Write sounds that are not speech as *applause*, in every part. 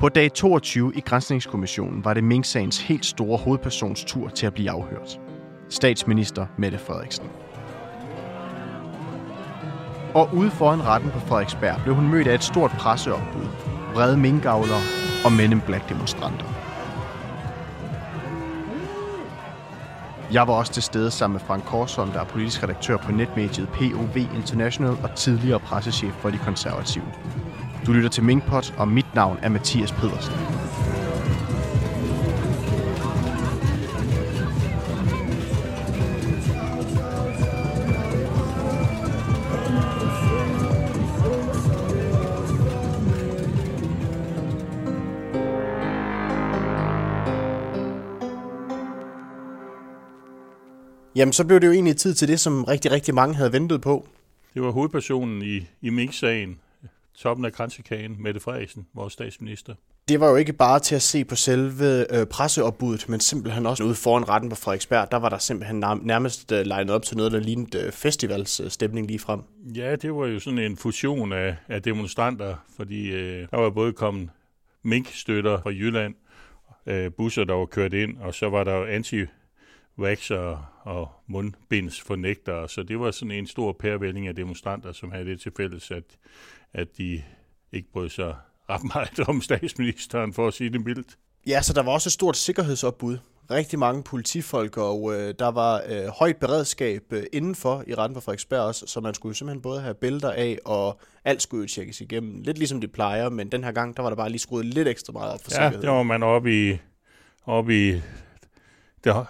På dag 22 i Grænsningskommissionen var det Mink-sagens helt store hovedpersons tur til at blive afhørt. Statsminister Mette Frederiksen. Og ude foran retten på Frederiksberg blev hun mødt af et stort presseopbud, vrede minkavlere og Men in Black demonstranter. Jeg var også til stede sammen med Frank Korsholm, der er politisk redaktør på netmediet POV International og tidligere pressechef for de konservative. Du lytter til Minkpot, og mit navn er Mathias Pedersen. Jamen, så blev det jo egentlig tid til det, som rigtig, rigtig mange havde ventet på. Det var hovedpersonen i, i Mink-sagen, toppen af kransekagen, Mette Frederiksen, vores statsminister. Det var jo ikke bare til at se på selve øh, presseopbuddet, men simpelthen også ude foran retten på Frederiksberg. Der var der simpelthen nærmest øh, legnet op til noget, der lignede øh, festivalsstemning lige frem. Ja, det var jo sådan en fusion af, af demonstranter, fordi øh, der var både kommet minkstøtter fra Jylland, øh, busser, der var kørt ind, og så var der jo anti waxer og mundbindsfornægtere, så det var sådan en stor pærvælling af demonstranter, som havde det til fælles, at, at de ikke brød sig ret meget om statsministeren, for at sige det mildt. Ja, så der var også et stort sikkerhedsopbud. Rigtig mange politifolk, og øh, der var øh, højt beredskab øh, indenfor i retten på Frederiksberg også, så man skulle simpelthen både have bælter af, og alt skulle jo tjekkes igennem. Lidt ligesom det plejer, men den her gang, der var der bare lige skruet lidt ekstra meget op for ja, sikkerheden. Ja, der var man oppe i, oppe i det,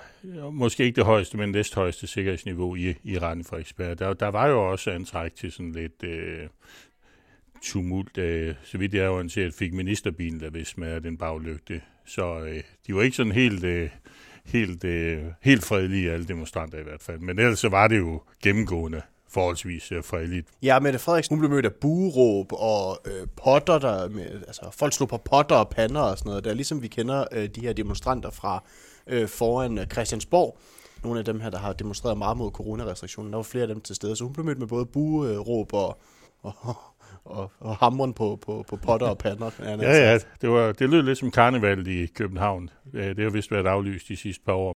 måske ikke det højeste, men næsthøjeste sikkerhedsniveau i, i retten Frederiksberg. Der, der var jo også antræk til sådan lidt øh, tumult. Øh, så vidt jeg er orienteret, fik ministerbilen der vist med den baglygte. Så øh, de var ikke sådan helt... Øh, helt, øh, helt fredelige, alle demonstranter i hvert fald. Men ellers så var det jo gennemgående forholdsvis øh, fredeligt. Ja, Mette Frederiksen hun blev mødt af bueråb og øh, potter, der med, altså folk slog på potter og pander og sådan noget. Det er ligesom vi kender øh, de her demonstranter fra øh, foran øh, Christiansborg. Nogle af dem her, der har demonstreret meget mod coronarestriktionen. Der var flere af dem til stede, så hun blev mødt med både bueråb og, og, og, og hamren på, på, på potter og pander. *laughs* Ja, ja, det, var, det lød lidt som karnevalet i København. Det har vist været aflyst de sidste par år.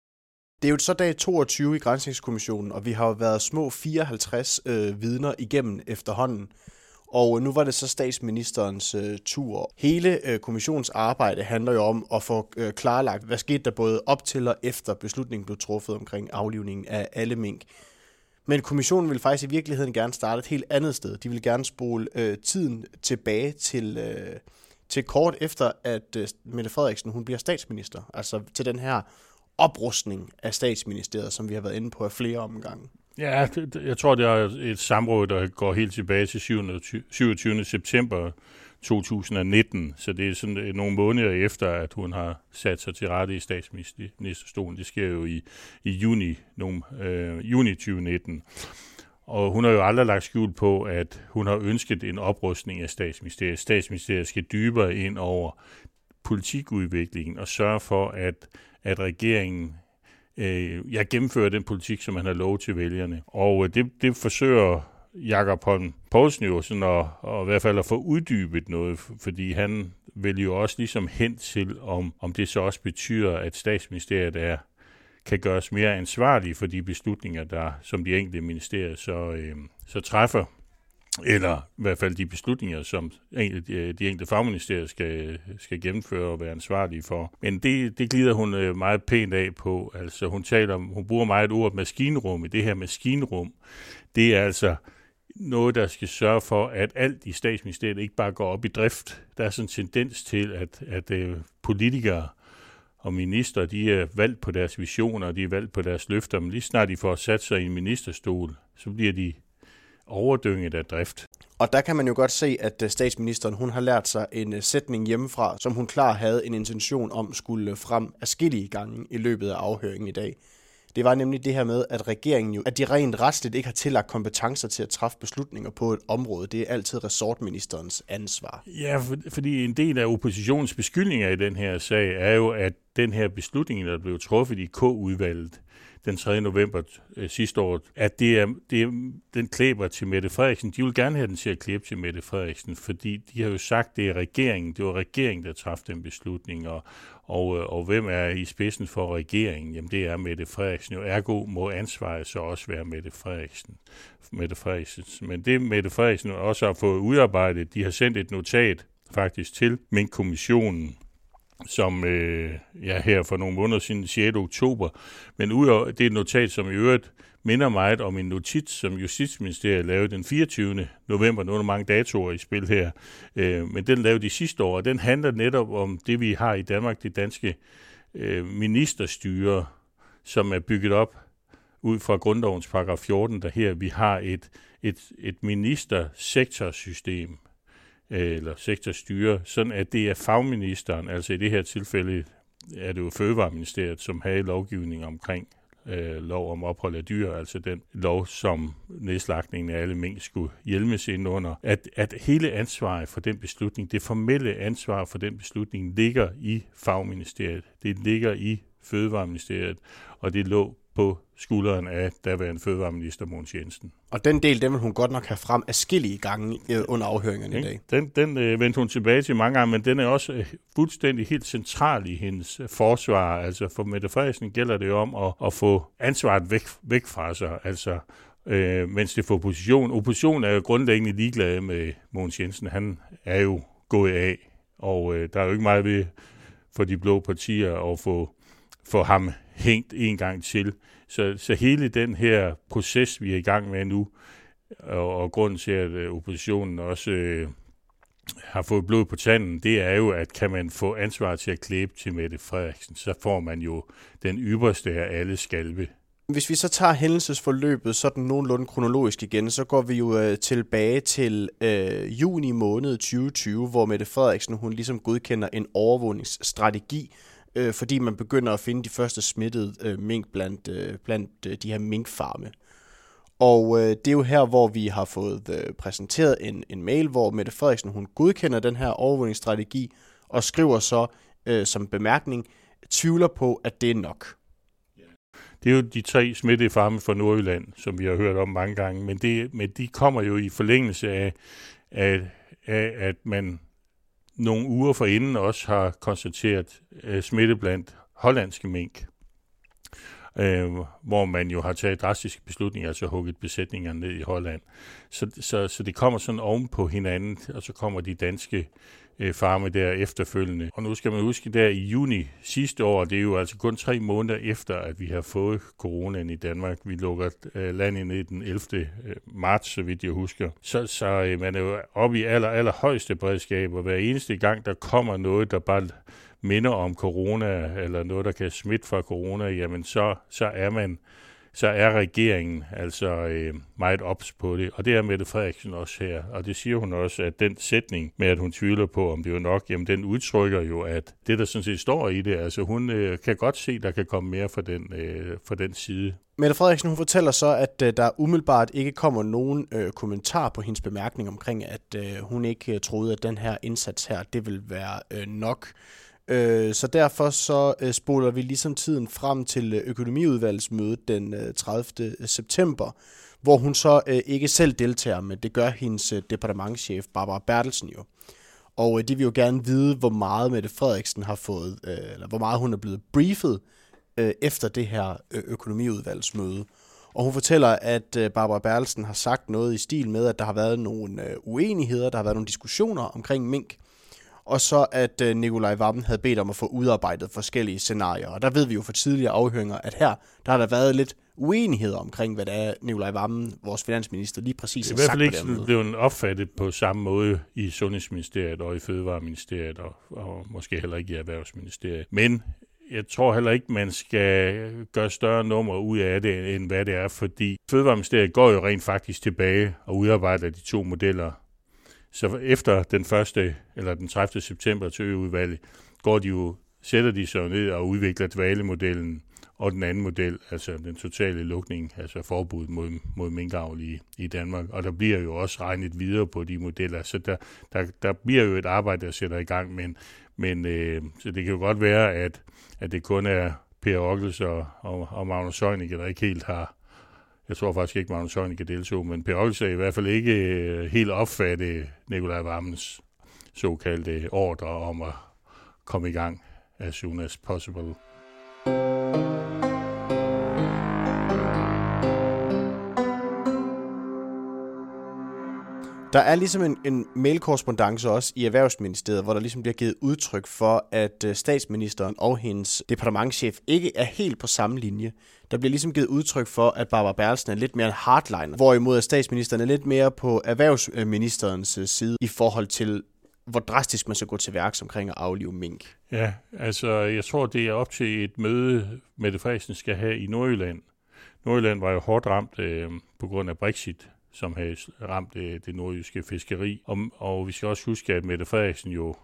Det er jo så dag 22 i Grænsningskommissionen, og vi har jo været små 54 øh, vidner igennem efterhånden. Og nu var det så statsministerens øh, tur. Hele øh, kommissionens arbejde handler jo om at få øh, klarlagt, hvad skete der både op til og efter beslutningen blev truffet omkring aflivningen af alle mink. Men kommissionen vil faktisk i virkeligheden gerne starte et helt andet sted. De vil gerne spole øh, tiden tilbage til, øh, til kort efter, at øh, Mette Frederiksen hun bliver statsminister. Altså til den her oprustning af statsministeriet, som vi har været inde på af flere omgange. Ja, jeg tror, det er et samråd, der går helt tilbage til 27. september 2019, så det er sådan øh, nogle måneder efter, at hun har sat sig til rette i statsministerstolen. Det sker jo i, i juni, nogle, øh, juni 2019. Og hun har jo aldrig lagt skjul på, at hun har ønsket en oprustning af statsministeriet. Statsministeriet skal dybere ind over politikudviklingen og sørge for, at, at regeringen øh, jeg gennemfører den politik, som han har lovet til vælgerne. Og øh, det, det forsøger Jakob Holm Poulsen jo sådan at, at, i hvert fald at få uddybet noget, fordi han vil jo også ligesom hen til, om, om det så også betyder, at statsministeriet er, kan gøres mere ansvarlige for de beslutninger, der som de enkelte ministerier så, øh, så træffer eller i hvert fald de beslutninger, som de, enkelte fagministerier skal, skal gennemføre og være ansvarlige for. Men det, det glider hun øh, meget pænt af på. Altså hun taler om, hun bruger meget ord maskinrum. I det her maskinrum, det er altså noget, der skal sørge for, at alt i statsministeriet ikke bare går op i drift. Der er sådan en tendens til, at, at øh, politikere og minister, de er valgt på deres visioner, de er valgt på deres løfter, men lige snart de får sat sig i en ministerstol, så bliver de overdynget af drift. Og der kan man jo godt se, at øh, statsministeren hun har lært sig en øh, sætning hjemmefra, som hun klar havde en intention om skulle frem afskillige gange i løbet af afhøringen i dag. Det var nemlig det her med, at regeringen jo, at de rent retsligt ikke har tillagt kompetencer til at træffe beslutninger på et område. Det er altid resortministerens ansvar. Ja, for, fordi en del af oppositionens beskyldninger i den her sag er jo, at den her beslutning, der blev truffet i K-udvalget, den 3. november øh, sidste år, at det er, det er, den klæber til Mette Frederiksen. De vil gerne have den til at klæbe til Mette Frederiksen, fordi de har jo sagt, det er regeringen. Det var regeringen, der træffede den beslutning, og, og, øh, og hvem er i spidsen for regeringen? Jamen det er Mette Frederiksen. Jo ergo må ansvaret så også være Mette Frederiksen. Mette Frederiksen. Men det Mette Frederiksen også har fået udarbejdet, de har sendt et notat faktisk til Mink-kommissionen, som øh, ja, her for nogle måneder siden, 6. oktober. Men udover det er et notat, som i øvrigt minder meget om en notits, som Justitsministeriet lavede den 24. november. Nu er der mange datoer i spil her, øh, men den lavede de sidste år, og den handler netop om det, vi har i Danmark, det danske øh, ministerstyre, som er bygget op ud fra grundlovens paragraf 14, der her vi har et, et, et ministersektorsystem, eller sektorstyre, sådan at det er fagministeren, altså i det her tilfælde er det jo Fødevareministeriet, som havde lovgivning omkring øh, lov om ophold af dyr, altså den lov, som nedslagningen af alle mink skulle hjelmes ind under, at, at hele ansvaret for den beslutning, det formelle ansvar for den beslutning, ligger i fagministeriet. Det ligger i Fødevareministeriet, og det lå på skulderen af daværende fødevareminister Mogens Jensen. Og den del, den vil hun godt nok have frem afskillige gange øh, under afhøringerne i dag. Den, den øh, vendte hun tilbage til mange gange, men den er også øh, fuldstændig helt central i hendes øh, forsvar. Altså for Mette Frederiksen gælder det om at, at få ansvaret væk, væk fra sig. Altså øh, mens det for opposition. Opposition er jo grundlæggende ligeglade med Mogens Jensen. Han er jo gået af, og øh, der er jo ikke meget ved for de blå partier at få, få ham hængt en gang til. Så, så hele den her proces, vi er i gang med nu, og, og grunden til, at øh, oppositionen også øh, har fået blod på tanden, det er jo, at kan man få ansvar til at klæbe til Mette Frederiksen, så får man jo den ypperste af alle skalve. Hvis vi så tager hændelsesforløbet sådan nogenlunde kronologisk igen, så går vi jo øh, tilbage til øh, juni måned 2020, hvor Mette Frederiksen hun ligesom godkender en overvågningsstrategi øh, fordi man begynder at finde de første smittede øh, mink blandt, øh, blandt øh, de her minkfarme. Og øh, det er jo her, hvor vi har fået øh, præsenteret en, en mail, hvor Mette Frederiksen hun godkender den her overvågningsstrategi og skriver så øh, som bemærkning, tvivler på, at det er nok. Det er jo de tre smittede farme fra Nordjylland, som vi har hørt om mange gange, men, det, men de kommer jo i forlængelse af, af, af at man nogle uger forinden også har konstateret øh, smitte blandt hollandske mink, øh, hvor man jo har taget drastiske beslutninger, altså hugget besætningerne ned i Holland. Så, så, så det kommer sådan oven på hinanden, og så kommer de danske Øh, farme der efterfølgende. Og nu skal man huske, der i juni sidste år, det er jo altså kun tre måneder efter, at vi har fået coronaen i Danmark. Vi lukker øh, landet ned den 11. Øh, marts, så vidt jeg husker. Så, så man er jo oppe i aller, aller højeste beredskab, og hver eneste gang, der kommer noget, der bare minder om corona, eller noget, der kan smitte fra corona, jamen så, så er man så er regeringen altså øh, meget ops på det. Og det er Mette Frederiksen også her. Og det siger hun også, at den sætning med, at hun tvivler på, om det er nok, jamen den udtrykker jo, at det, der sådan set står i det, altså hun øh, kan godt se, der kan komme mere fra den, øh, fra den side. Mette Frederiksen hun fortæller så, at øh, der umiddelbart ikke kommer nogen øh, kommentar på hendes bemærkning omkring, at øh, hun ikke øh, troede, at den her indsats her, det vil være øh, nok. Øh, så derfor så øh, spoler vi ligesom tiden frem til øh, økonomiudvalgsmødet den øh, 30. Øh, september, hvor hun så ikke selv deltager, men det gør hendes departementschef Barbara Bertelsen jo. Og de vil jo gerne vide, hvor meget Mette Frederiksen har fået, eller hvor meget hun er blevet briefet efter det her økonomiudvalgsmøde. Og hun fortæller, at Barbara Bertelsen har sagt noget i stil med, at der har været nogle uenigheder, der har været nogle diskussioner omkring mink, og så at øh, Nikolaj Vammen havde bedt om at få udarbejdet forskellige scenarier. Og der ved vi jo fra tidligere afhøringer, at her der har der været lidt uenighed omkring, hvad det er, Nikolaj Vammen, vores finansminister, lige præcis har sagt Det er i hvert fald ikke blevet opfattet på samme måde i Sundhedsministeriet og i Fødevareministeriet, og, og måske heller ikke i Erhvervsministeriet. Men jeg tror heller ikke, man skal gøre større nummer ud af det, end hvad det er, fordi Fødevareministeriet går jo rent faktisk tilbage og udarbejder de to modeller så efter den første, eller den 30. september til øudvalget, går de jo, sætter de sig ned og udvikler dvalemodellen og den anden model, altså den totale lukning, altså forbud mod, mod minkavl i, i Danmark. Og der bliver jo også regnet videre på de modeller, så der, der, der bliver jo et arbejde, der sætter i gang, men, men øh, så det kan jo godt være, at, at det kun er Per Ockels og, og, og Magnus Heunicke, der ikke helt har, jeg tror faktisk ikke, Magnus Heunicke deltog, men Per Olsen i hvert fald ikke øh, helt opfattet Nikolaj Vammens såkaldte ordre om at komme i gang as soon as possible. Der er ligesom en, en mailkorrespondence også i Erhvervsministeriet, hvor der ligesom bliver givet udtryk for, at øh, statsministeren og hendes departementchef ikke er helt på samme linje. Der bliver ligesom givet udtryk for, at Barbara Berlsen er lidt mere en hardliner, hvorimod at statsministeren er lidt mere på erhvervsministerens øh, side i forhold til, hvor drastisk man skal gå til værks omkring at aflive mink. Ja, altså jeg tror, det er op til et møde, Mette Frederiksen skal have i Nordjylland. Nordjylland var jo hårdt ramt øh, på grund af Brexit, som havde ramt øh, det nordjyske fiskeri. Og, og vi skal også huske, at Mette Frederiksen jo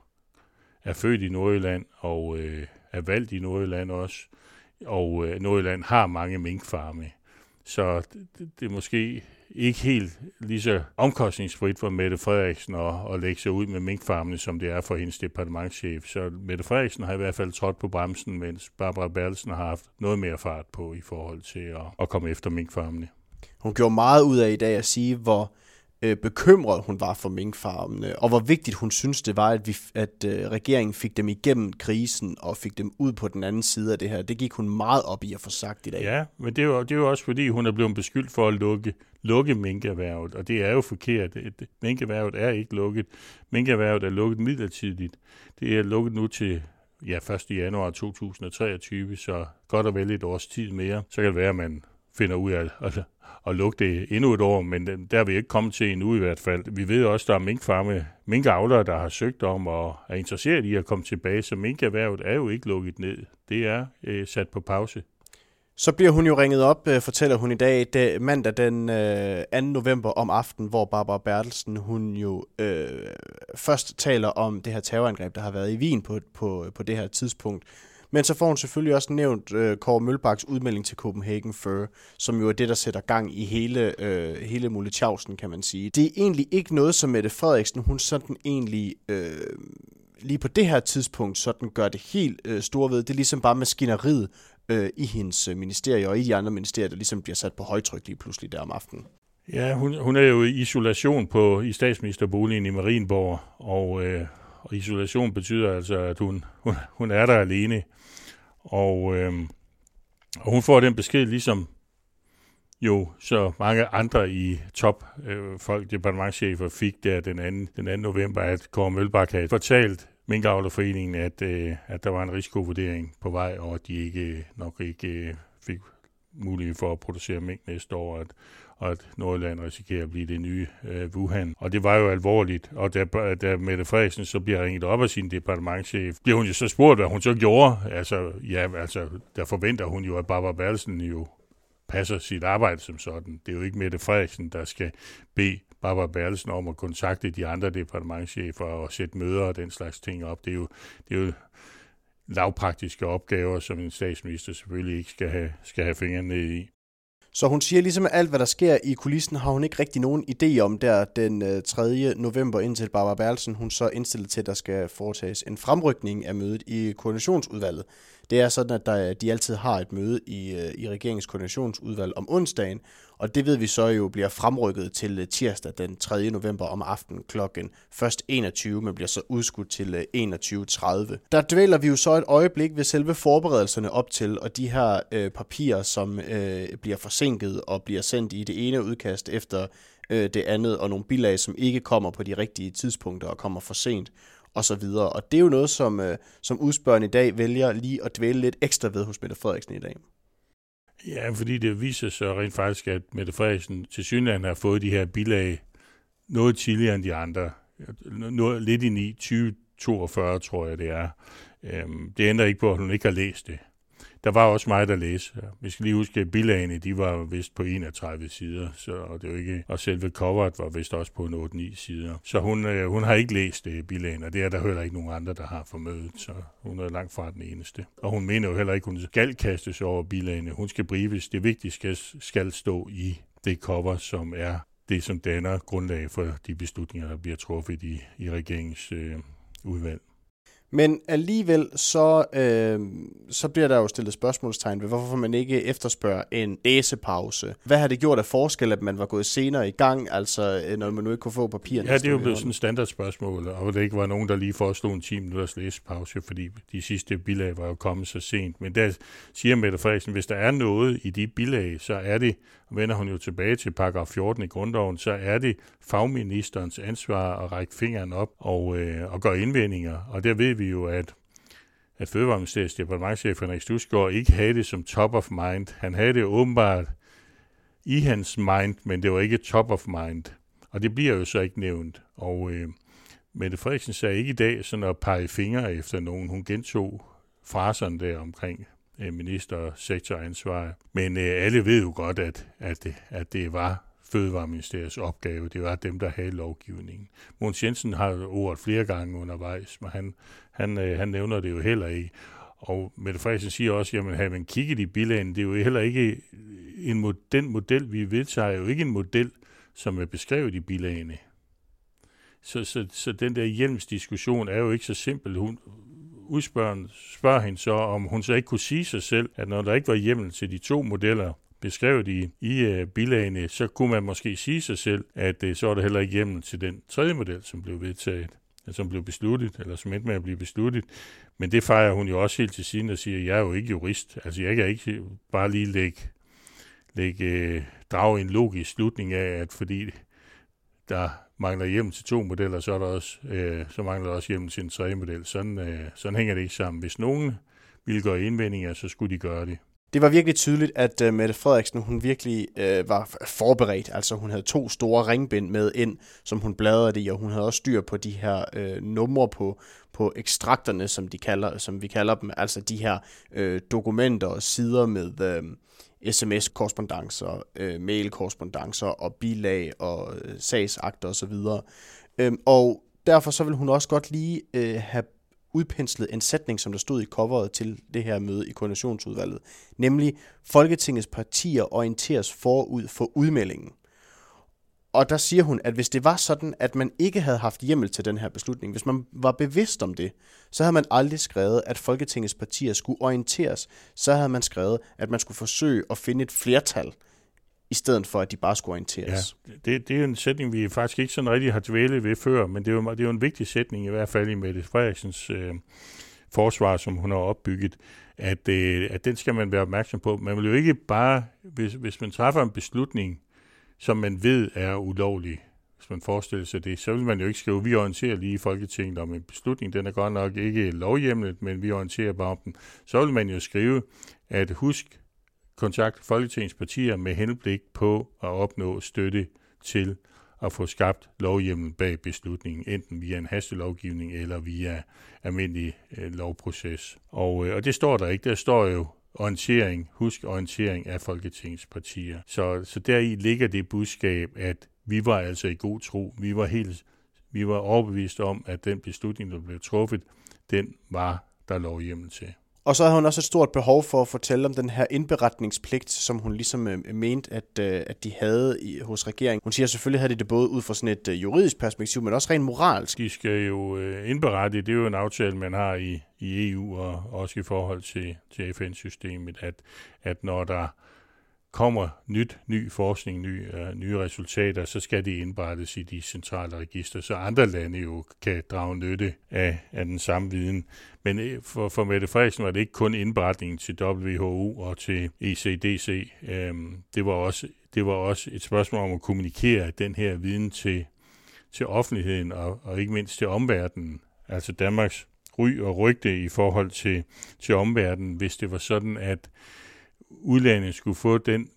er født i Nordjylland og øh, er valgt i Nordjylland også. Og øh, Nordjylland har mange minkfarme. Så det, det er måske ikke helt lige så omkostningsfrit for Mette Frederiksen at, at lægge sig ud med minkfarmene, som det er for hendes departementchef. Så Mette Frederiksen har i hvert fald trådt på bremsen, mens Barbara Berlsen har haft noget mere fart på i forhold til at, at komme efter minkfarmene. Hun gjorde meget ud af i dag at sige, hvor øh, bekymret hun var for minkfarmene, og hvor vigtigt hun synes det var, at, vi, at øh, regeringen fik dem igennem krisen og fik dem ud på den anden side af det her. Det gik hun meget op i at få sagt i dag. Ja, men det er jo, det er jo også fordi, hun er blevet beskyldt for at lukke, lukke minkerhvervet, og det er jo forkert. Minkerhvervet er ikke lukket. Minkerhvervet er lukket midlertidigt. Det er lukket nu til ja, 1. januar 2023, så godt og vel et års tid mere. Så kan det være, at man finder ud af at, at lukke det endnu et år, men der er vi ikke kommet til endnu i hvert fald. Vi ved også, at der er minkfarme, minkavlere, der har søgt om og er interesseret i at komme tilbage, så minkerhvervet er jo ikke lukket ned. Det er øh, sat på pause. Så bliver hun jo ringet op, øh, fortæller hun i dag, det, mandag den øh, 2. november om aftenen, hvor Barbara Bertelsen, hun jo øh, først taler om det her terrorangreb, der har været i Wien på, på, på det her tidspunkt, men så får hun selvfølgelig også nævnt øh, Kåre Mølbaks udmelding til Copenhagen Fur, som jo er det, der sætter gang i hele, øh, hele Mulletjavsen, kan man sige. Det er egentlig ikke noget, som Mette Frederiksen, hun sådan egentlig... Øh, lige på det her tidspunkt sådan gør det helt øh, store ved. Det er ligesom bare maskineriet øh, i hendes øh, ministerie og i de andre ministerier, der ligesom bliver sat på højtryk lige pludselig der om aftenen. Ja, hun, hun er jo i isolation på i statsministerboligen i Marienborg, og, øh, og isolation betyder altså, at hun, hun, hun er der alene. Og, øh, og hun får den besked, ligesom jo så mange andre i top øh, folk, departementchefer, fik der den 2. Den 2. november, at Kåre Mølbak havde fortalt Minkavlerforeningen, at, øh, at der var en risikovurdering på vej, og at de ikke nok ikke øh, fik mulighed for at producere mink næste år, at, og at Nordjylland risikerer at blive det nye øh, Wuhan. Og det var jo alvorligt, og da, da Mette Frederiksen så bliver ringet op af sin departementchef, bliver hun jo så spurgt, hvad hun så gjorde. Altså, ja, altså, der forventer hun jo, at Barbara Bertelsen jo passer sit arbejde som sådan. Det er jo ikke Mette Frederiksen, der skal bede Barbara Bertelsen om at kontakte de andre departementchefer og sætte møder og den slags ting op. Det er jo, det er jo lavpraktiske opgaver, som en statsminister selvfølgelig ikke skal have, skal have fingrene ned i. Så hun siger ligesom, at alt, hvad der sker i kulissen, har hun ikke rigtig nogen idé om der den øh, 3. November, indtil Barbara Berlsen, hun så indstillet til, at der skal foretages en fremrykning af mødet i koordinationsudvalget. Det er sådan, at der, de altid har et møde i, øh, i regeringens koordinationsudvalg om onsdagen, og det ved vi så jo bliver fremrykket til øh, tirsdag den 3. november om aftenen klokken først 21, men bliver så udskudt til øh, 21.30. Der dvæler vi jo så et øjeblik ved selve forberedelserne op til, og de her øh, papirer, som øh, bliver forsinket og bliver sendt i det ene udkast efter øh, det andet, og nogle bilag, som ikke kommer på de rigtige tidspunkter og kommer for sent og så videre. Og det er jo noget, som, øh, som udspørgen i dag vælger lige at dvæle lidt ekstra ved hos Mette Frederiksen i dag. Ja, fordi det viser sig rent faktisk, at Mette Frederiksen til synligheden har fået de her bilag noget tidligere end de andre. Noget, lidt ind i 2042, tror jeg det er. Øhm, det ændrer ikke på, at hun ikke har læst det. Der var også meget at læse. Vi skal lige huske, at bilagene, de var vist på 31 sider, så og det var ikke, og selve coveret var vist også på en 8-9 sider. Så hun, øh, hun har ikke læst øh, bilagene, og det er der heller ikke nogen andre, der har for mødet, så hun er langt fra den eneste. Og hun mener jo heller ikke, hun skal kastes over bilagene. Hun skal brives. Det vigtige skal, skal stå i det cover, som er det, som danner grundlag for de beslutninger, der bliver truffet i, i regeringens øh, udvalg. Men alligevel så, øh, så bliver der jo stillet spørgsmålstegn ved, hvorfor man ikke efterspørger en læsepause. Hvad har det gjort af forskel, at man var gået senere i gang, altså øh, når man nu ikke kunne få papirerne? Ja, det er jo blevet sådan et standardspørgsmål, og det ikke var nogen, der lige foreslog en 10 minutters læsepause, fordi de sidste bilag var jo kommet så sent. Men der siger Mette Frederiksen, hvis der er noget i de bilag, så er det, vender hun jo tilbage til paragraf 14 i grundloven, så er det fagministerens ansvar at række fingeren op og, øh, og gøre indvendinger. Og der ved vi jo, at at Fødevareministeriets departementchef Henrik Stusgaard ikke havde det som top of mind. Han havde det åbenbart i hans mind, men det var ikke top of mind. Og det bliver jo så ikke nævnt. Og øh, Mette Frederiksen sagde ikke i dag sådan at pege fingre efter nogen. Hun gentog fraserne der omkring Øh, minister- og sektoransvar. Men øh, alle ved jo godt, at, at, det, at det var Fødevareministeriets opgave. Det var dem, der havde lovgivningen. Måns Jensen har ordet flere gange undervejs, men han, han, øh, han nævner det jo heller ikke. Og Mette Frederiksen siger også, jamen har man kigget i bilagene, det er jo heller ikke en mod, den model, vi vedtager, er jo ikke en model, som er beskrevet i bilagene. Så, så, så den der hjelmsdiskussion er jo ikke så simpel. Hun udspørger spørger hende så, om hun så ikke kunne sige sig selv, at når der ikke var hjemmel til de to modeller, beskrevet i, i uh, bilagene, så kunne man måske sige sig selv, at uh, så er der heller ikke hjemmel til den tredje model, som blev vedtaget, eller som blev besluttet, eller som endte med at blive besluttet. Men det fejrer hun jo også helt til siden og siger, at jeg er jo ikke jurist. Altså jeg kan ikke bare lige lægge, lægge øh, drage en logisk slutning af, at fordi der mangler hjem til to modeller, så, er der også, øh, så mangler der også hjem til en tredje model. Sådan, øh, sådan hænger det ikke sammen. Hvis nogen ville gøre indvendinger, så skulle de gøre det. Det var virkelig tydeligt, at uh, Mette Frederiksen hun virkelig uh, var forberedt. Altså hun havde to store ringbind med ind, som hun bladrede i, og hun havde også styr på de her uh, numre på, på ekstrakterne, som, de kalder, som vi kalder dem. Altså de her uh, dokumenter og sider med uh, sms-korrespondancer, øh, mail-korrespondancer og bilag og øh, sagsakter osv. Uh, øhm, og derfor så vil hun også godt lige øh, have udpenslet en sætning, som der stod i coveret til det her møde i koordinationsudvalget, nemlig Folketingets partier orienteres forud for udmeldingen. Og der siger hun, at hvis det var sådan, at man ikke havde haft hjemmel til den her beslutning, hvis man var bevidst om det, så havde man aldrig skrevet, at Folketingets partier skulle orienteres. Så havde man skrevet, at man skulle forsøge at finde et flertal i stedet for, at de bare skulle orienteres. Ja, det, det er en sætning, vi faktisk ikke sådan rigtig har dvælet ved før, men det er jo, det er jo en vigtig sætning, i hvert fald i Mette Frederiksens øh, forsvar, som hun har opbygget, at, øh, at den skal man være opmærksom på. Man vil jo ikke bare, hvis, hvis man træffer en beslutning, som man ved er ulovlig, hvis man forestiller sig det, så vil man jo ikke skrive, vi orienterer lige i Folketinget om en beslutning, den er godt nok ikke lovhjemlet, men vi orienterer bare om den. Så vil man jo skrive, at husk, kontakt Folketingets partier med henblik på at opnå støtte til at få skabt lovhjemmel bag beslutningen, enten via en hastelovgivning eller via almindelig øh, lovproces. Og, øh, og det står der ikke. Der står jo orientering, husk orientering af Folketingets partier. Så, så deri ligger det budskab, at vi var altså i god tro. Vi var helt vi var overbevist om, at den beslutning, der blev truffet, den var der lovhjemmel til. Og så havde hun også et stort behov for at fortælle om den her indberetningspligt, som hun ligesom øh, øh, mente, at, øh, at de havde i, hos regeringen. Hun siger at selvfølgelig havde de det både ud fra sådan et øh, juridisk perspektiv, men også rent moralsk. De skal jo øh, indberette, det er jo en aftale, man har i, i EU og også i forhold til, til FN-systemet, at, at når der kommer nyt, ny forskning, ny, øh, nye resultater, så skal de indberettes i de centrale register, så andre lande jo kan drage nytte af, af den samme viden. Men øh, for, for Mette Frederiksen var det ikke kun indberetningen til WHO og til ECDC. Um, øhm, det, var også, det var også et spørgsmål om at kommunikere den her viden til, til offentligheden og, og ikke mindst til omverdenen. Altså Danmarks ry og rygte i forhold til, til omverdenen, hvis det var sådan, at udlandet skulle få den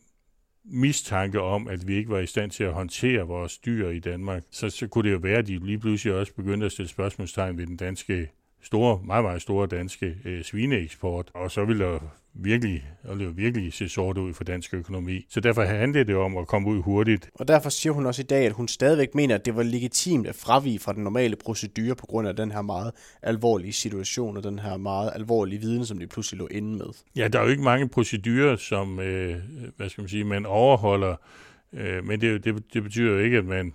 mistanke om, at vi ikke var i stand til at håndtere vores dyr i Danmark, så, så kunne det jo være, at de lige pludselig også begyndte at stille spørgsmålstegn ved den danske store, meget, meget store danske øh, svineeksport, og så ville der virkelig, og det virkelig se sort ud for dansk økonomi. Så derfor handlede det om at komme ud hurtigt. Og derfor siger hun også i dag, at hun stadigvæk mener, at det var legitimt at fravige fra den normale procedure på grund af den her meget alvorlige situation og den her meget alvorlige viden, som de pludselig lå inde med. Ja, der er jo ikke mange procedurer, som øh, hvad skal man sige, man overholder, øh, men det, det, det betyder jo ikke, at man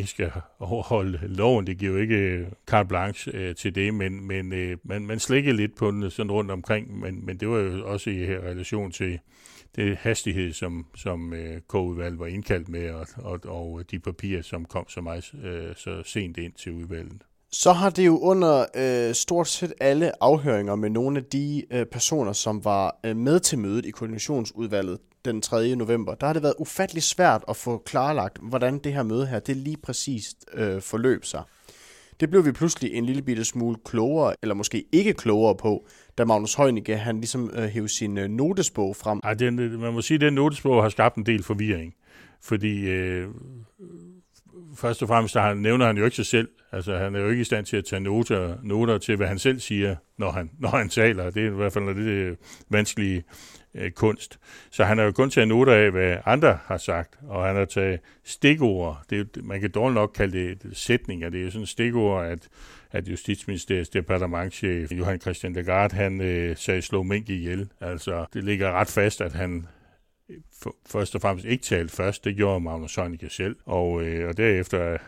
ikke skal overholde loven. Det giver jo ikke øh, carte blanche øh, til det, men, men øh, man, man slikker lidt på den sådan rundt omkring, men, men det var jo også i her relation til det hastighed, som, som øh, K-udvalget var indkaldt med, og, og, og de papirer, som kom så meget øh, så sent ind til udvalget. Så har det jo under øh, stort set alle afhøringer med nogle af de øh, personer, som var øh, med til mødet i koordinationsudvalget den 3. november, der har det været ufattelig svært at få klarlagt, hvordan det her møde her, det lige præcist øh, forløb sig. Det blev vi pludselig en lille bitte smule klogere, eller måske ikke klogere på, da Magnus Heunicke, han ligesom øh, hævde sin øh, notesbog frem. Ej, den, øh, man må sige, at den notesbog har skabt en del forvirring, fordi øh, først og fremmest der nævner han jo ikke sig selv. Altså, han er jo ikke i stand til at tage noter, noter til, hvad han selv siger, når han, når han taler. Det er i hvert fald det øh, vanskelige øh, kunst. Så han har jo kun taget noter af, hvad andre har sagt, og han har taget stikord. Det er, man kan dårligt nok kalde det sætninger. Det er jo sådan stikord, at, at Justitsministeriets departementchef Johan Christian Lagarde, han øh, sagde slå mink ihjel. Altså, det ligger ret fast, at han øh, for, først og fremmest ikke talte først. Det gjorde Magnus Heunicke selv. Og, øh, og derefter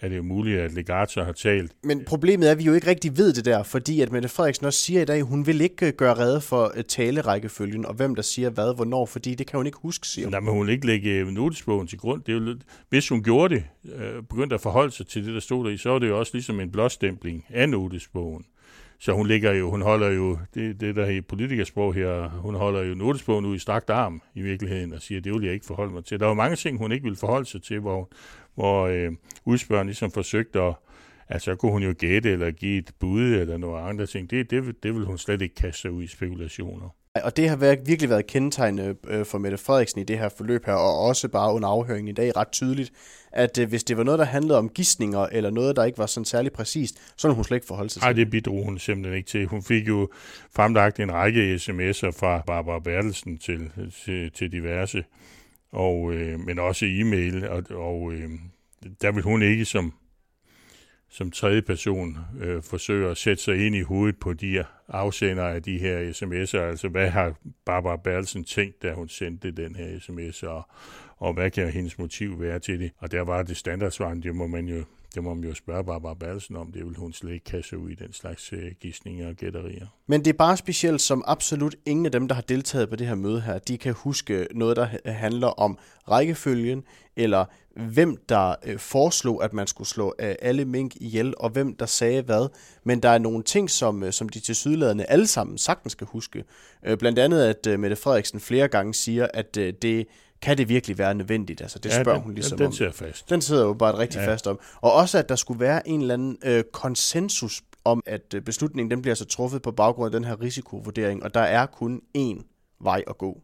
er det jo muligt, at Legato har talt. Men problemet er, at vi jo ikke rigtig ved det der, fordi at Mette Frederiksen også siger i dag, at hun vil ikke øh, gøre redde for øh, talerækkefølgen, og hvem der siger hvad, hvornår, fordi det kan hun ikke huske, siger hun. Nej, men hun vil ikke lægge øh, notesbogen til grund. Det er jo, hvis hun gjorde det, begyndte at forholde sig til det, der stod der i, så er det jo også ligesom en blåstempling af notesbogen. Så hun ligger jo, hun holder jo, det, det der i politikersprog her, hun holder jo notesbogen ud i strakt arm i virkeligheden og siger, det vil jeg ikke forholde mig til. Der var mange ting, hun ikke ville forholde sig til, hvor, hvor øh, udspørgeren ligesom forsøgte at, altså kunne hun jo gætte eller give et bud eller nogle andre ting. Det, det, det vil hun slet ikke kaste sig ud i spekulationer. Og det har været, virkelig været kendetegnende øh, for Mette Frederiksen i det her forløb her, og også bare under afhøringen i dag ret tydeligt, at øh, hvis det var noget, der handlede om gissninger, eller noget, der ikke var sådan særlig præcist, så ville hun slet ikke forholde sig til. Nej, det bidrog hun simpelthen ikke til. Hun fik jo fremlagt en række sms'er fra Barbara Bertelsen til, til, til diverse, og, øh, men også e-mail, og, og øh, der vil hun ikke som som tredje person øh, forsøger at sætte sig ind i hovedet på de afsender af de her sms'er. Altså, hvad har Barbara Berlsen tænkt, da hun sendte den her sms, og, og hvad kan hendes motiv være til det? Og der var det standardsvar, det må man jo det må man jo spørge Barbara Bertelsen om. Det vil hun slet ikke kasse ud i den slags øh, gissninger og gætterier. Men det er bare specielt, som absolut ingen af dem, der har deltaget på det her møde her, de kan huske noget, der handler om rækkefølgen, eller hvem der øh, foreslog, at man skulle slå øh, alle mink ihjel, og hvem der sagde hvad. Men der er nogle ting, som, som de til sydladende alle sammen sagtens skal huske. Blandt andet, at Mette Frederiksen flere gange siger, at det kan det virkelig være nødvendigt? Altså, det spørger ja, den, hun ligesom den, den sidder fast. Den sidder jo bare rigtig ja. fast om. Og også, at der skulle være en eller anden øh, konsensus om, at øh, beslutningen den bliver så truffet på baggrund af den her risikovurdering, og der er kun én vej at gå.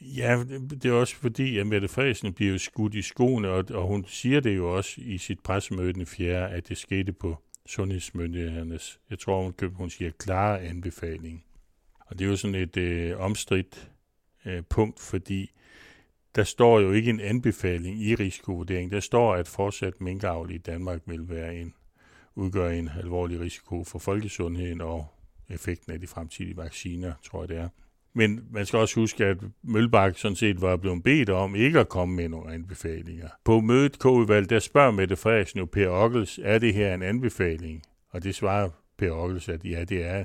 Ja, det er også fordi, at Mette Frederiksen bliver skudt i skoene, og, og hun siger det jo også i sit pressemøde den 4., at det skete på sundhedsmyndighedernes, jeg tror hun, hun siger, klare anbefaling. Og det er jo sådan et øh, omstridt øh, punkt, fordi der står jo ikke en anbefaling i risikovurderingen. Der står, at fortsat minkavl i Danmark vil være en, udgøre en alvorlig risiko for folkesundheden og effekten af de fremtidige vacciner, tror jeg det er. Men man skal også huske, at Mølbak sådan set var blevet bedt om ikke at komme med nogle anbefalinger. På mødet K-udvalg, der spørger Mette Frederiksen jo Per Ockels, er det her en anbefaling? Og det svarer Per Ockels, at ja, det er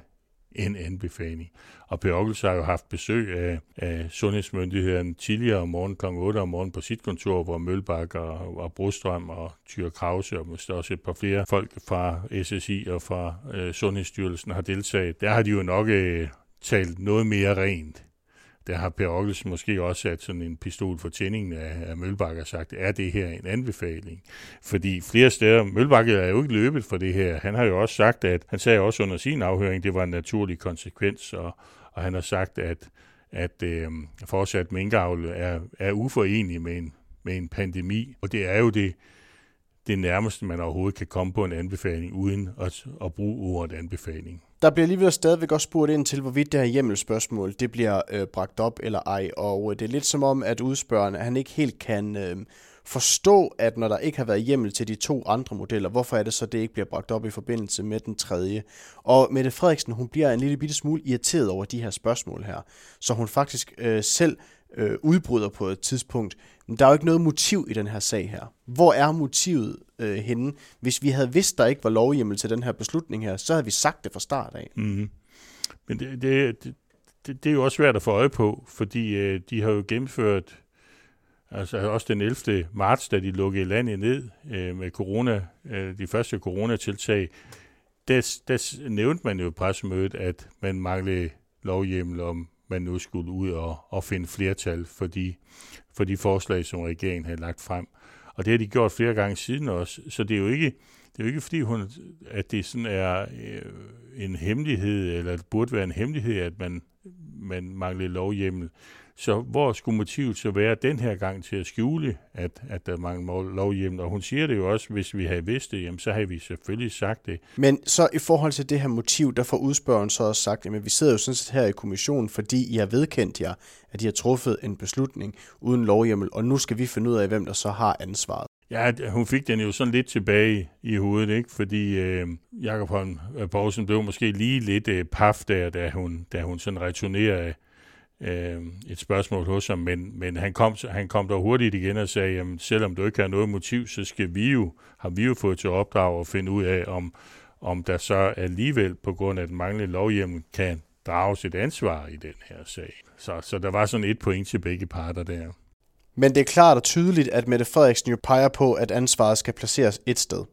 en anbefaling. Og Per Ockels har jo haft besøg af, af sundhedsmyndigheden tidligere om morgenen kl. 8 om morgenen på sit kontor, hvor Mølbak og, og Brostrøm og Tyre Krause og måske også et par flere folk fra SSI og fra øh, Sundhedsstyrelsen har deltaget. Der har de jo nok øh, talt noget mere rent der har Per Ockels måske også sat sådan en pistol for tændingen af, af Mølbakke og sagt, er det her en anbefaling? Fordi flere steder, Mølbakke er jo ikke løbet for det her. Han har jo også sagt, at han sagde også under sin afhøring, det var en naturlig konsekvens, og, og han har sagt, at, at øh, fortsat minkavl er, er uforenelig med en, med en pandemi. Og det er jo det, det nærmeste, man overhovedet kan komme på en anbefaling, uden at, at bruge ordet anbefaling. Der bliver alligevel stadigvæk også spurgt ind til, hvorvidt det her hjemmelspørgsmål det bliver øh, bragt op eller ej, og øh, det er lidt som om, at udspørgeren han ikke helt kan øh, forstå, at når der ikke har været hjemmel til de to andre modeller, hvorfor er det så, det ikke bliver bragt op i forbindelse med den tredje? Og Mette Frederiksen, hun bliver en lille bitte smule irriteret over de her spørgsmål her, så hun faktisk øh, selv øh, udbryder på et tidspunkt. Men der er jo ikke noget motiv i den her sag her. Hvor er motivet øh, henne? Hvis vi havde vidst, der ikke var lovhjemmel til den her beslutning her, så havde vi sagt det fra start af. Mm. Men det, det, det, det er jo også svært at få øje på, fordi øh, de har jo gennemført Altså også den 11. marts, da de lukkede landet ned øh, med corona, øh, de første coronatiltag, der, der nævnte man jo i pressemødet, at man manglede lovhjemmel om, man nu skulle ud og, og finde flertal for de, for de forslag, som regeringen havde lagt frem. Og det har de gjort flere gange siden også, så det er jo ikke, det er jo ikke fordi, hun, at det sådan er øh, en hemmelighed, eller det burde være en hemmelighed, at man, man manglede lovhjemmel. Så hvor skulle motivet så være den her gang til at skjule, at, at der mangler lovhjemmel? Og hun siger det jo også, hvis vi havde vidst det, jamen, så havde vi selvfølgelig sagt det. Men så i forhold til det her motiv, der får udspørgen så også sagt, at vi sidder jo sådan set her i kommissionen, fordi I har vedkendt jer, at I har truffet en beslutning uden lovhjemmel, og nu skal vi finde ud af, hvem der så har ansvaret. Ja, hun fik den jo sådan lidt tilbage i hovedet, ikke? fordi øh, Jakob Holm Poulsen blev måske lige lidt øh, paf der, da hun, da hun sådan returnerede øh, et spørgsmål hos ham, men, men han, kom, han kom der hurtigt igen og sagde, jamen selvom du ikke har noget motiv, så skal vi jo, har vi jo fået til opdrag at finde ud af, om, om der så alligevel på grund af den manglende lovhjem kan drage sit ansvar i den her sag. Så, så der var sådan et point til begge parter der. Men det er klart og tydeligt, at Mette Frederiksen jo peger på, at ansvaret skal placeres et sted.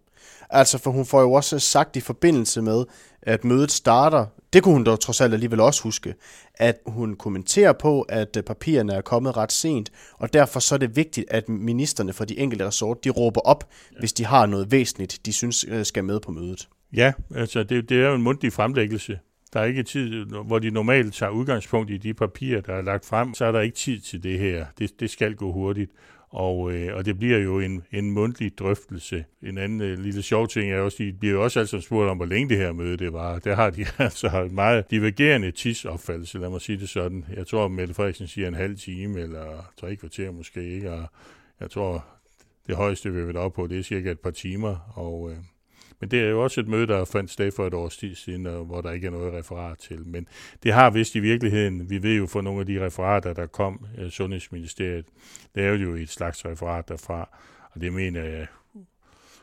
Altså, for hun får jo også sagt i forbindelse med, at mødet starter, det kunne hun dog trods alt alligevel også huske, at hun kommenterer på, at papirerne er kommet ret sent, og derfor så er det vigtigt, at ministerne for de enkelte resort, de råber op, ja. hvis de har noget væsentligt, de synes øh, skal med på mødet. Ja, altså det, det er jo en mundtlig fremlæggelse. Der er ikke tid, hvor de normalt tager udgangspunkt i de papirer, der er lagt frem, så er der ikke tid til det her. Det, det skal gå hurtigt. Og, øh, og det bliver jo en, en mundtlig drøftelse. En anden øh, lille sjov ting er også, de bliver jo også altså spurgt om, hvor længe det her møde det var. Der har de *laughs* altså en meget divergerende tidsopfattelse, lad mig sige det sådan. Jeg tror, Mette Frederiksen siger en halv time, eller tre kvarter måske ikke, og jeg tror, det højeste, vi vil op på, det er cirka et par timer, og øh, men det er jo også et møde, der fandt sted for et års tid siden, og hvor der ikke er noget referat til. Men det har vist i virkeligheden, vi ved jo fra nogle af de referater, der kom, øh, Sundhedsministeriet, lavede jo et slags referat derfra, og det mener jeg,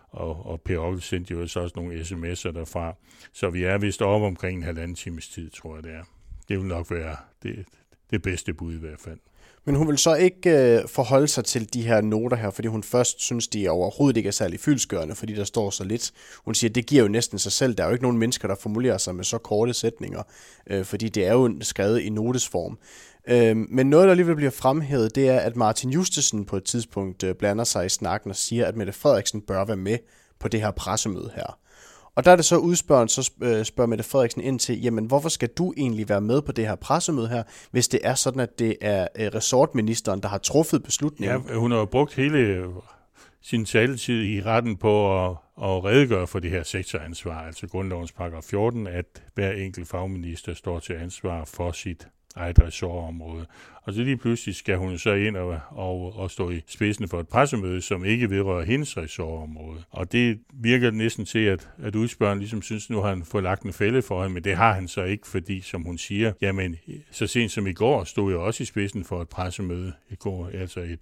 og, og Per Ockel sendte jo så også nogle sms'er derfra. Så vi er vist op omkring en halvanden times tid, tror jeg det er. Det vil nok være det, det bedste bud i hvert fald. Men hun vil så ikke øh, forholde sig til de her noter her, fordi hun først synes, de er overhovedet ikke er særlig fyldskørende, fordi der står så lidt. Hun siger, at det giver jo næsten sig selv. Der er jo ikke nogen mennesker, der formulerer sig med så korte sætninger, øh, fordi det er jo skrevet i notesform. Øh, men noget, der alligevel bliver fremhævet, det er, at Martin Justesen på et tidspunkt øh, blander sig i snakken og siger, at Mette Frederiksen bør være med på det her pressemøde her. Og der er det så udspørgen, så øh, spørger Mette Frederiksen ind til, jamen hvorfor skal du egentlig være med på det her pressemøde her, hvis det er sådan, at det er øh, resortministeren, der har truffet beslutningen? Ja, hun har jo brugt hele øh, sin taletid i retten på at, at redegøre for det her sektoransvar, altså grundlovens paragraf 14, at hver enkelt fagminister står til ansvar for sit eget ressortområde. Og så lige pludselig skal hun så ind og, og, og stå i spidsen for et pressemøde, som ikke vedrører hendes ressortområde. Og det virker næsten til, at, at udspørgen ligesom synes, nu har han fået lagt en fælde for hende, men det har han så ikke, fordi som hun siger, jamen så sent som i går stod jeg også i spidsen for et pressemøde. I går, altså et,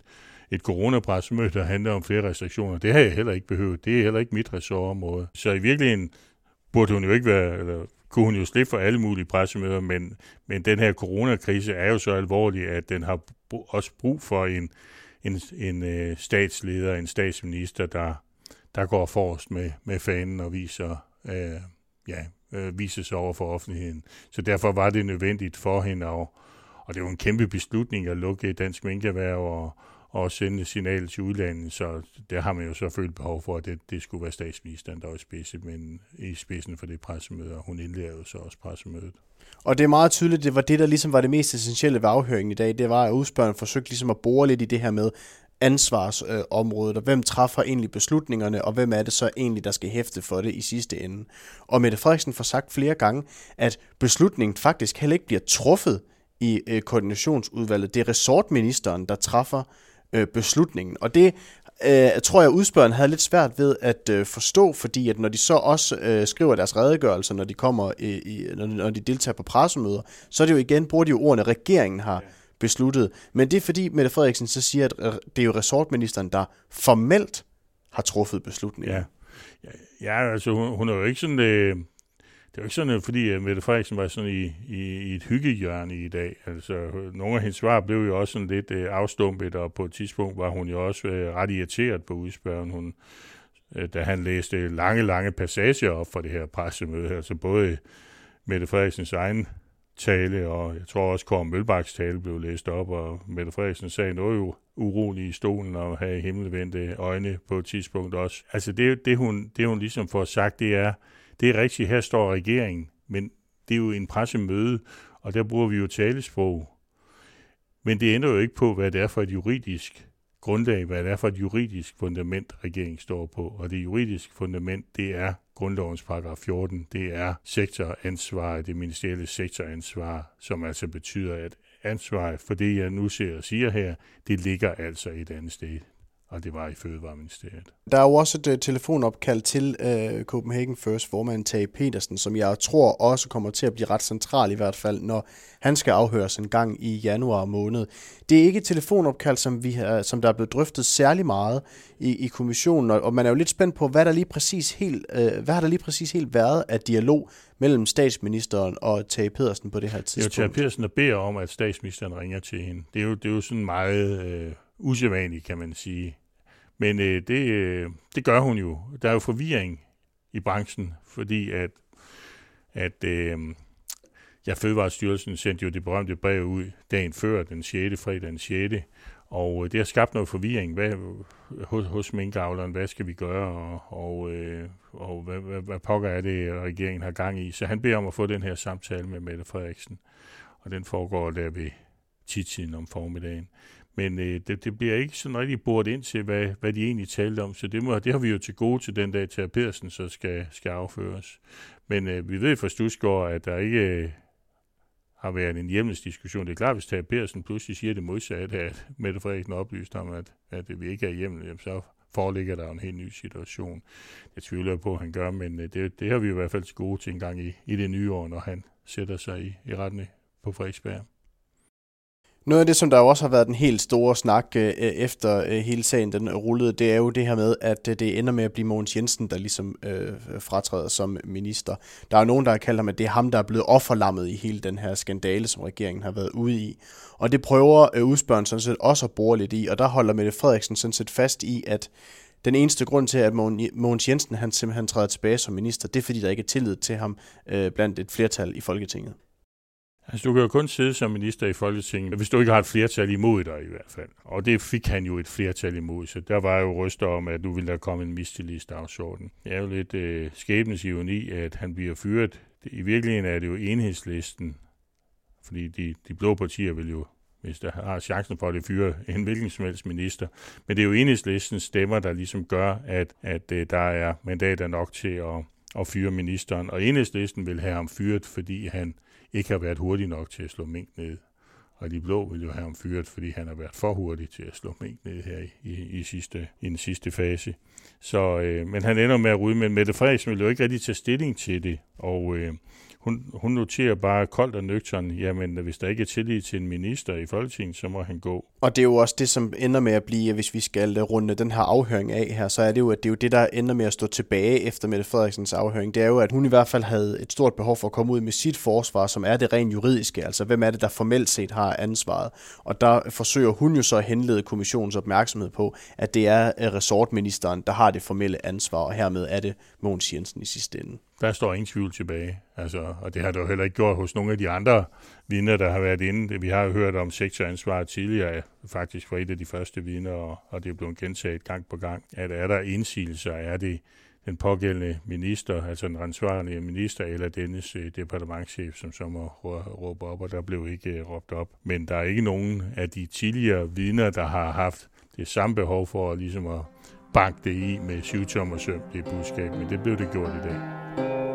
et coronapressemøde, der handler om flere restriktioner. Det har jeg heller ikke behøvet. Det er heller ikke mit ressortområde. Så i virkeligheden burde hun jo ikke være, eller kunne hun jo slippe for alle mulige pressemøder, men, men den her coronakrise er jo så alvorlig, at den har også brug for en, en, en øh, statsleder, en statsminister, der, der går forrest med, med fanen og viser, øh, ja, øh, viser sig over for offentligheden. Så derfor var det nødvendigt for hende, og, og det var en kæmpe beslutning at lukke dansk minkerhverv og, og sende signal til udlandet, så der har man jo så følt behov for, at det, det skulle være statsministeren, der var i spidsen, men i spidsen for det pressemøde, og hun indleder jo så også pressemødet. Og det er meget tydeligt, det var det, der ligesom var det mest essentielle ved afhøringen i dag, det var, at udspørgeren forsøgte ligesom at bore lidt i det her med ansvarsområdet, og hvem træffer egentlig beslutningerne, og hvem er det så egentlig, der skal hæfte for det i sidste ende. Og Mette Frederiksen får sagt flere gange, at beslutningen faktisk heller ikke bliver truffet i øh, koordinationsudvalget. Det er resortministeren, der træffer øh, Øh, beslutningen. Og det øh, tror jeg, udspørgeren havde lidt svært ved at øh, forstå, fordi at når de så også øh, skriver deres redegørelser, når de kommer i, i, når, når de deltager på pressemøder, så er det jo igen, bruger de jo ordene, regeringen har besluttet. Men det er fordi Mette Frederiksen så siger, at øh, det er jo resortministeren, der formelt har truffet beslutningen. Ja, ja altså hun, hun er jo ikke sådan... Øh det er jo ikke sådan, fordi øh, Mette Frederiksen var sådan i, i, i et hyggehjørne i dag. Altså, øh, nogle af hendes svar blev jo også sådan lidt øh, afstumpet, og på et tidspunkt var hun jo også øh, ret irriteret på udspørgen. Hun, øh, da han læste lange, lange passager op for det her pressemøde. Altså både Mette Frederiksens egen tale, og jeg tror også, Kåre Mølbaks tale blev læst op, og Mette Frederiksen sagde noget jo urolig i stolen og have himmelvendte øjne på et tidspunkt også. Altså det, det, hun, det hun ligesom får sagt, det er, det er rigtigt, her står regeringen, men det er jo en pressemøde, og der bruger vi jo talesprog. Men det ændrer jo ikke på, hvad det er for et juridisk grundlag, hvad det er for et juridisk fundament, regeringen står på. Og det juridiske fundament, det er grundlovens paragraf 14, det er sektoransvar, det ministerielle sektoransvar, som altså betyder, at ansvaret for det, jeg nu ser og siger her, det ligger altså et andet sted og det var i Fødevareministeriet. Der er jo også et uh, telefonopkald til uh, Copenhagen First formand Tage Petersen, som jeg tror også kommer til at blive ret central i hvert fald, når han skal afhøres en gang i januar måned. Det er ikke et telefonopkald, som, vi har, som der er blevet drøftet særlig meget i, i kommissionen, og, og man er jo lidt spændt på, hvad der lige præcis helt, uh, hvad har der lige præcis helt været af dialog mellem statsministeren og Tage Pedersen på det her tidspunkt? Det er jo Tage Pedersen, der beder om, at statsministeren ringer til hende. Det er jo, det er jo sådan meget... Øh usædvanligt, kan man sige. Men øh, det, øh, det gør hun jo. Der er jo forvirring i branchen, fordi at, at øh, ja, Fødevarestyrelsen sendte jo det berømte brev ud dagen før, den 6. fredag den 6. Og øh, det har skabt noget forvirring hvad, hos, hos minkavleren. Hvad skal vi gøre, og, og, øh, og hvad, hvad, hvad pokker er det, regeringen har gang i? Så han beder om at få den her samtale med Mette Frederiksen, og den foregår der ved tidtiden om formiddagen. Men øh, det, det bliver ikke sådan rigtig bort ind til, hvad, hvad de egentlig talte om, så det, må, det har vi jo til gode til den dag, til at Pedersen så skal, skal afføres. Men øh, vi ved fra Stusgaard, at der ikke øh, har været en hjemmelsdiskussion. Det er klart, hvis Tage Pedersen pludselig siger det modsatte, at Mette Frederiksen oplyst ham, at, at vi ikke er hjemmel, så foreligger der en helt ny situation. Jeg tvivler på, at han gør, men øh, det, det har vi i hvert fald til gode til en gang i, i det nye år, når han sætter sig i, i retten på Frederiksberg. Noget af det, som der også har været den helt store snak øh, efter øh, hele sagen den rullede, det er jo det her med, at øh, det ender med at blive Mogens Jensen, der ligesom øh, fratræder som minister. Der er nogen, der har kaldt ham, at det er ham, der er blevet offerlammet i hele den her skandale, som regeringen har været ude i. Og det prøver øh, udspørgen sådan set også at bore lidt i, og der holder Mette Frederiksen sådan set fast i, at den eneste grund til, at Mogens Jensen han simpelthen træder tilbage som minister, det er fordi, der ikke er tillid til ham øh, blandt et flertal i Folketinget. Altså, du kan jo kun sidde som minister i Folketinget, hvis du ikke har et flertal imod dig i hvert fald. Og det fik han jo et flertal imod, så der var jo ryster om, at nu ville der komme en mistillidsdagsorden. Det er jo lidt øh, skæbnes ironi, at han bliver fyret. I virkeligheden er det jo enhedslisten, fordi de, de blå partier vil jo hvis der har chancen for at det fyre en hvilken som helst minister. Men det er jo enhedslistens stemmer, der ligesom gør, at, at øh, der er mandater nok til at, at fyre ministeren. Og enhedslisten vil have ham fyret, fordi han ikke har været hurtig nok til at slå mink ned. Og de blå vil jo have ham fyret, fordi han har været for hurtig til at slå mink ned her i, i, i, sidste, i den sidste fase. Så, øh, men han ender med at ryge, men Mette Frederiksen vil jo ikke rigtig tage stilling til det. Og øh, hun, hun noterer bare koldt og nøgtern, jamen hvis der ikke er tillid til en minister i Folketinget, så må han gå. Og det er jo også det, som ender med at blive, hvis vi skal runde den her afhøring af her, så er det jo, at det er jo det, der ender med at stå tilbage efter Mette Frederiksens afhøring. Det er jo, at hun i hvert fald havde et stort behov for at komme ud med sit forsvar, som er det rent juridiske. Altså, hvem er det, der formelt set har ansvaret? Og der forsøger hun jo så at henlede kommissionens opmærksomhed på, at det er resortministeren, der har det formelle ansvar, og hermed er det Mogens Jensen i sidste ende der står ingen tvivl tilbage. Altså, og det har det jo heller ikke gjort hos nogle af de andre vidner, der har været inde. Vi har jo hørt om sektoransvar tidligere, faktisk fra et af de første vidner, og, og det er blevet gentaget gang på gang, at er der indsigelser, er det den pågældende minister, altså den ansvarlige minister, eller dennes øh, departementchef, som så må råbe op, og der blev ikke øh, råbt op. Men der er ikke nogen af de tidligere vidner, der har haft det samme behov for ligesom at banke det i med syvtommer søm, det budskab, men det blev det gjort i dag.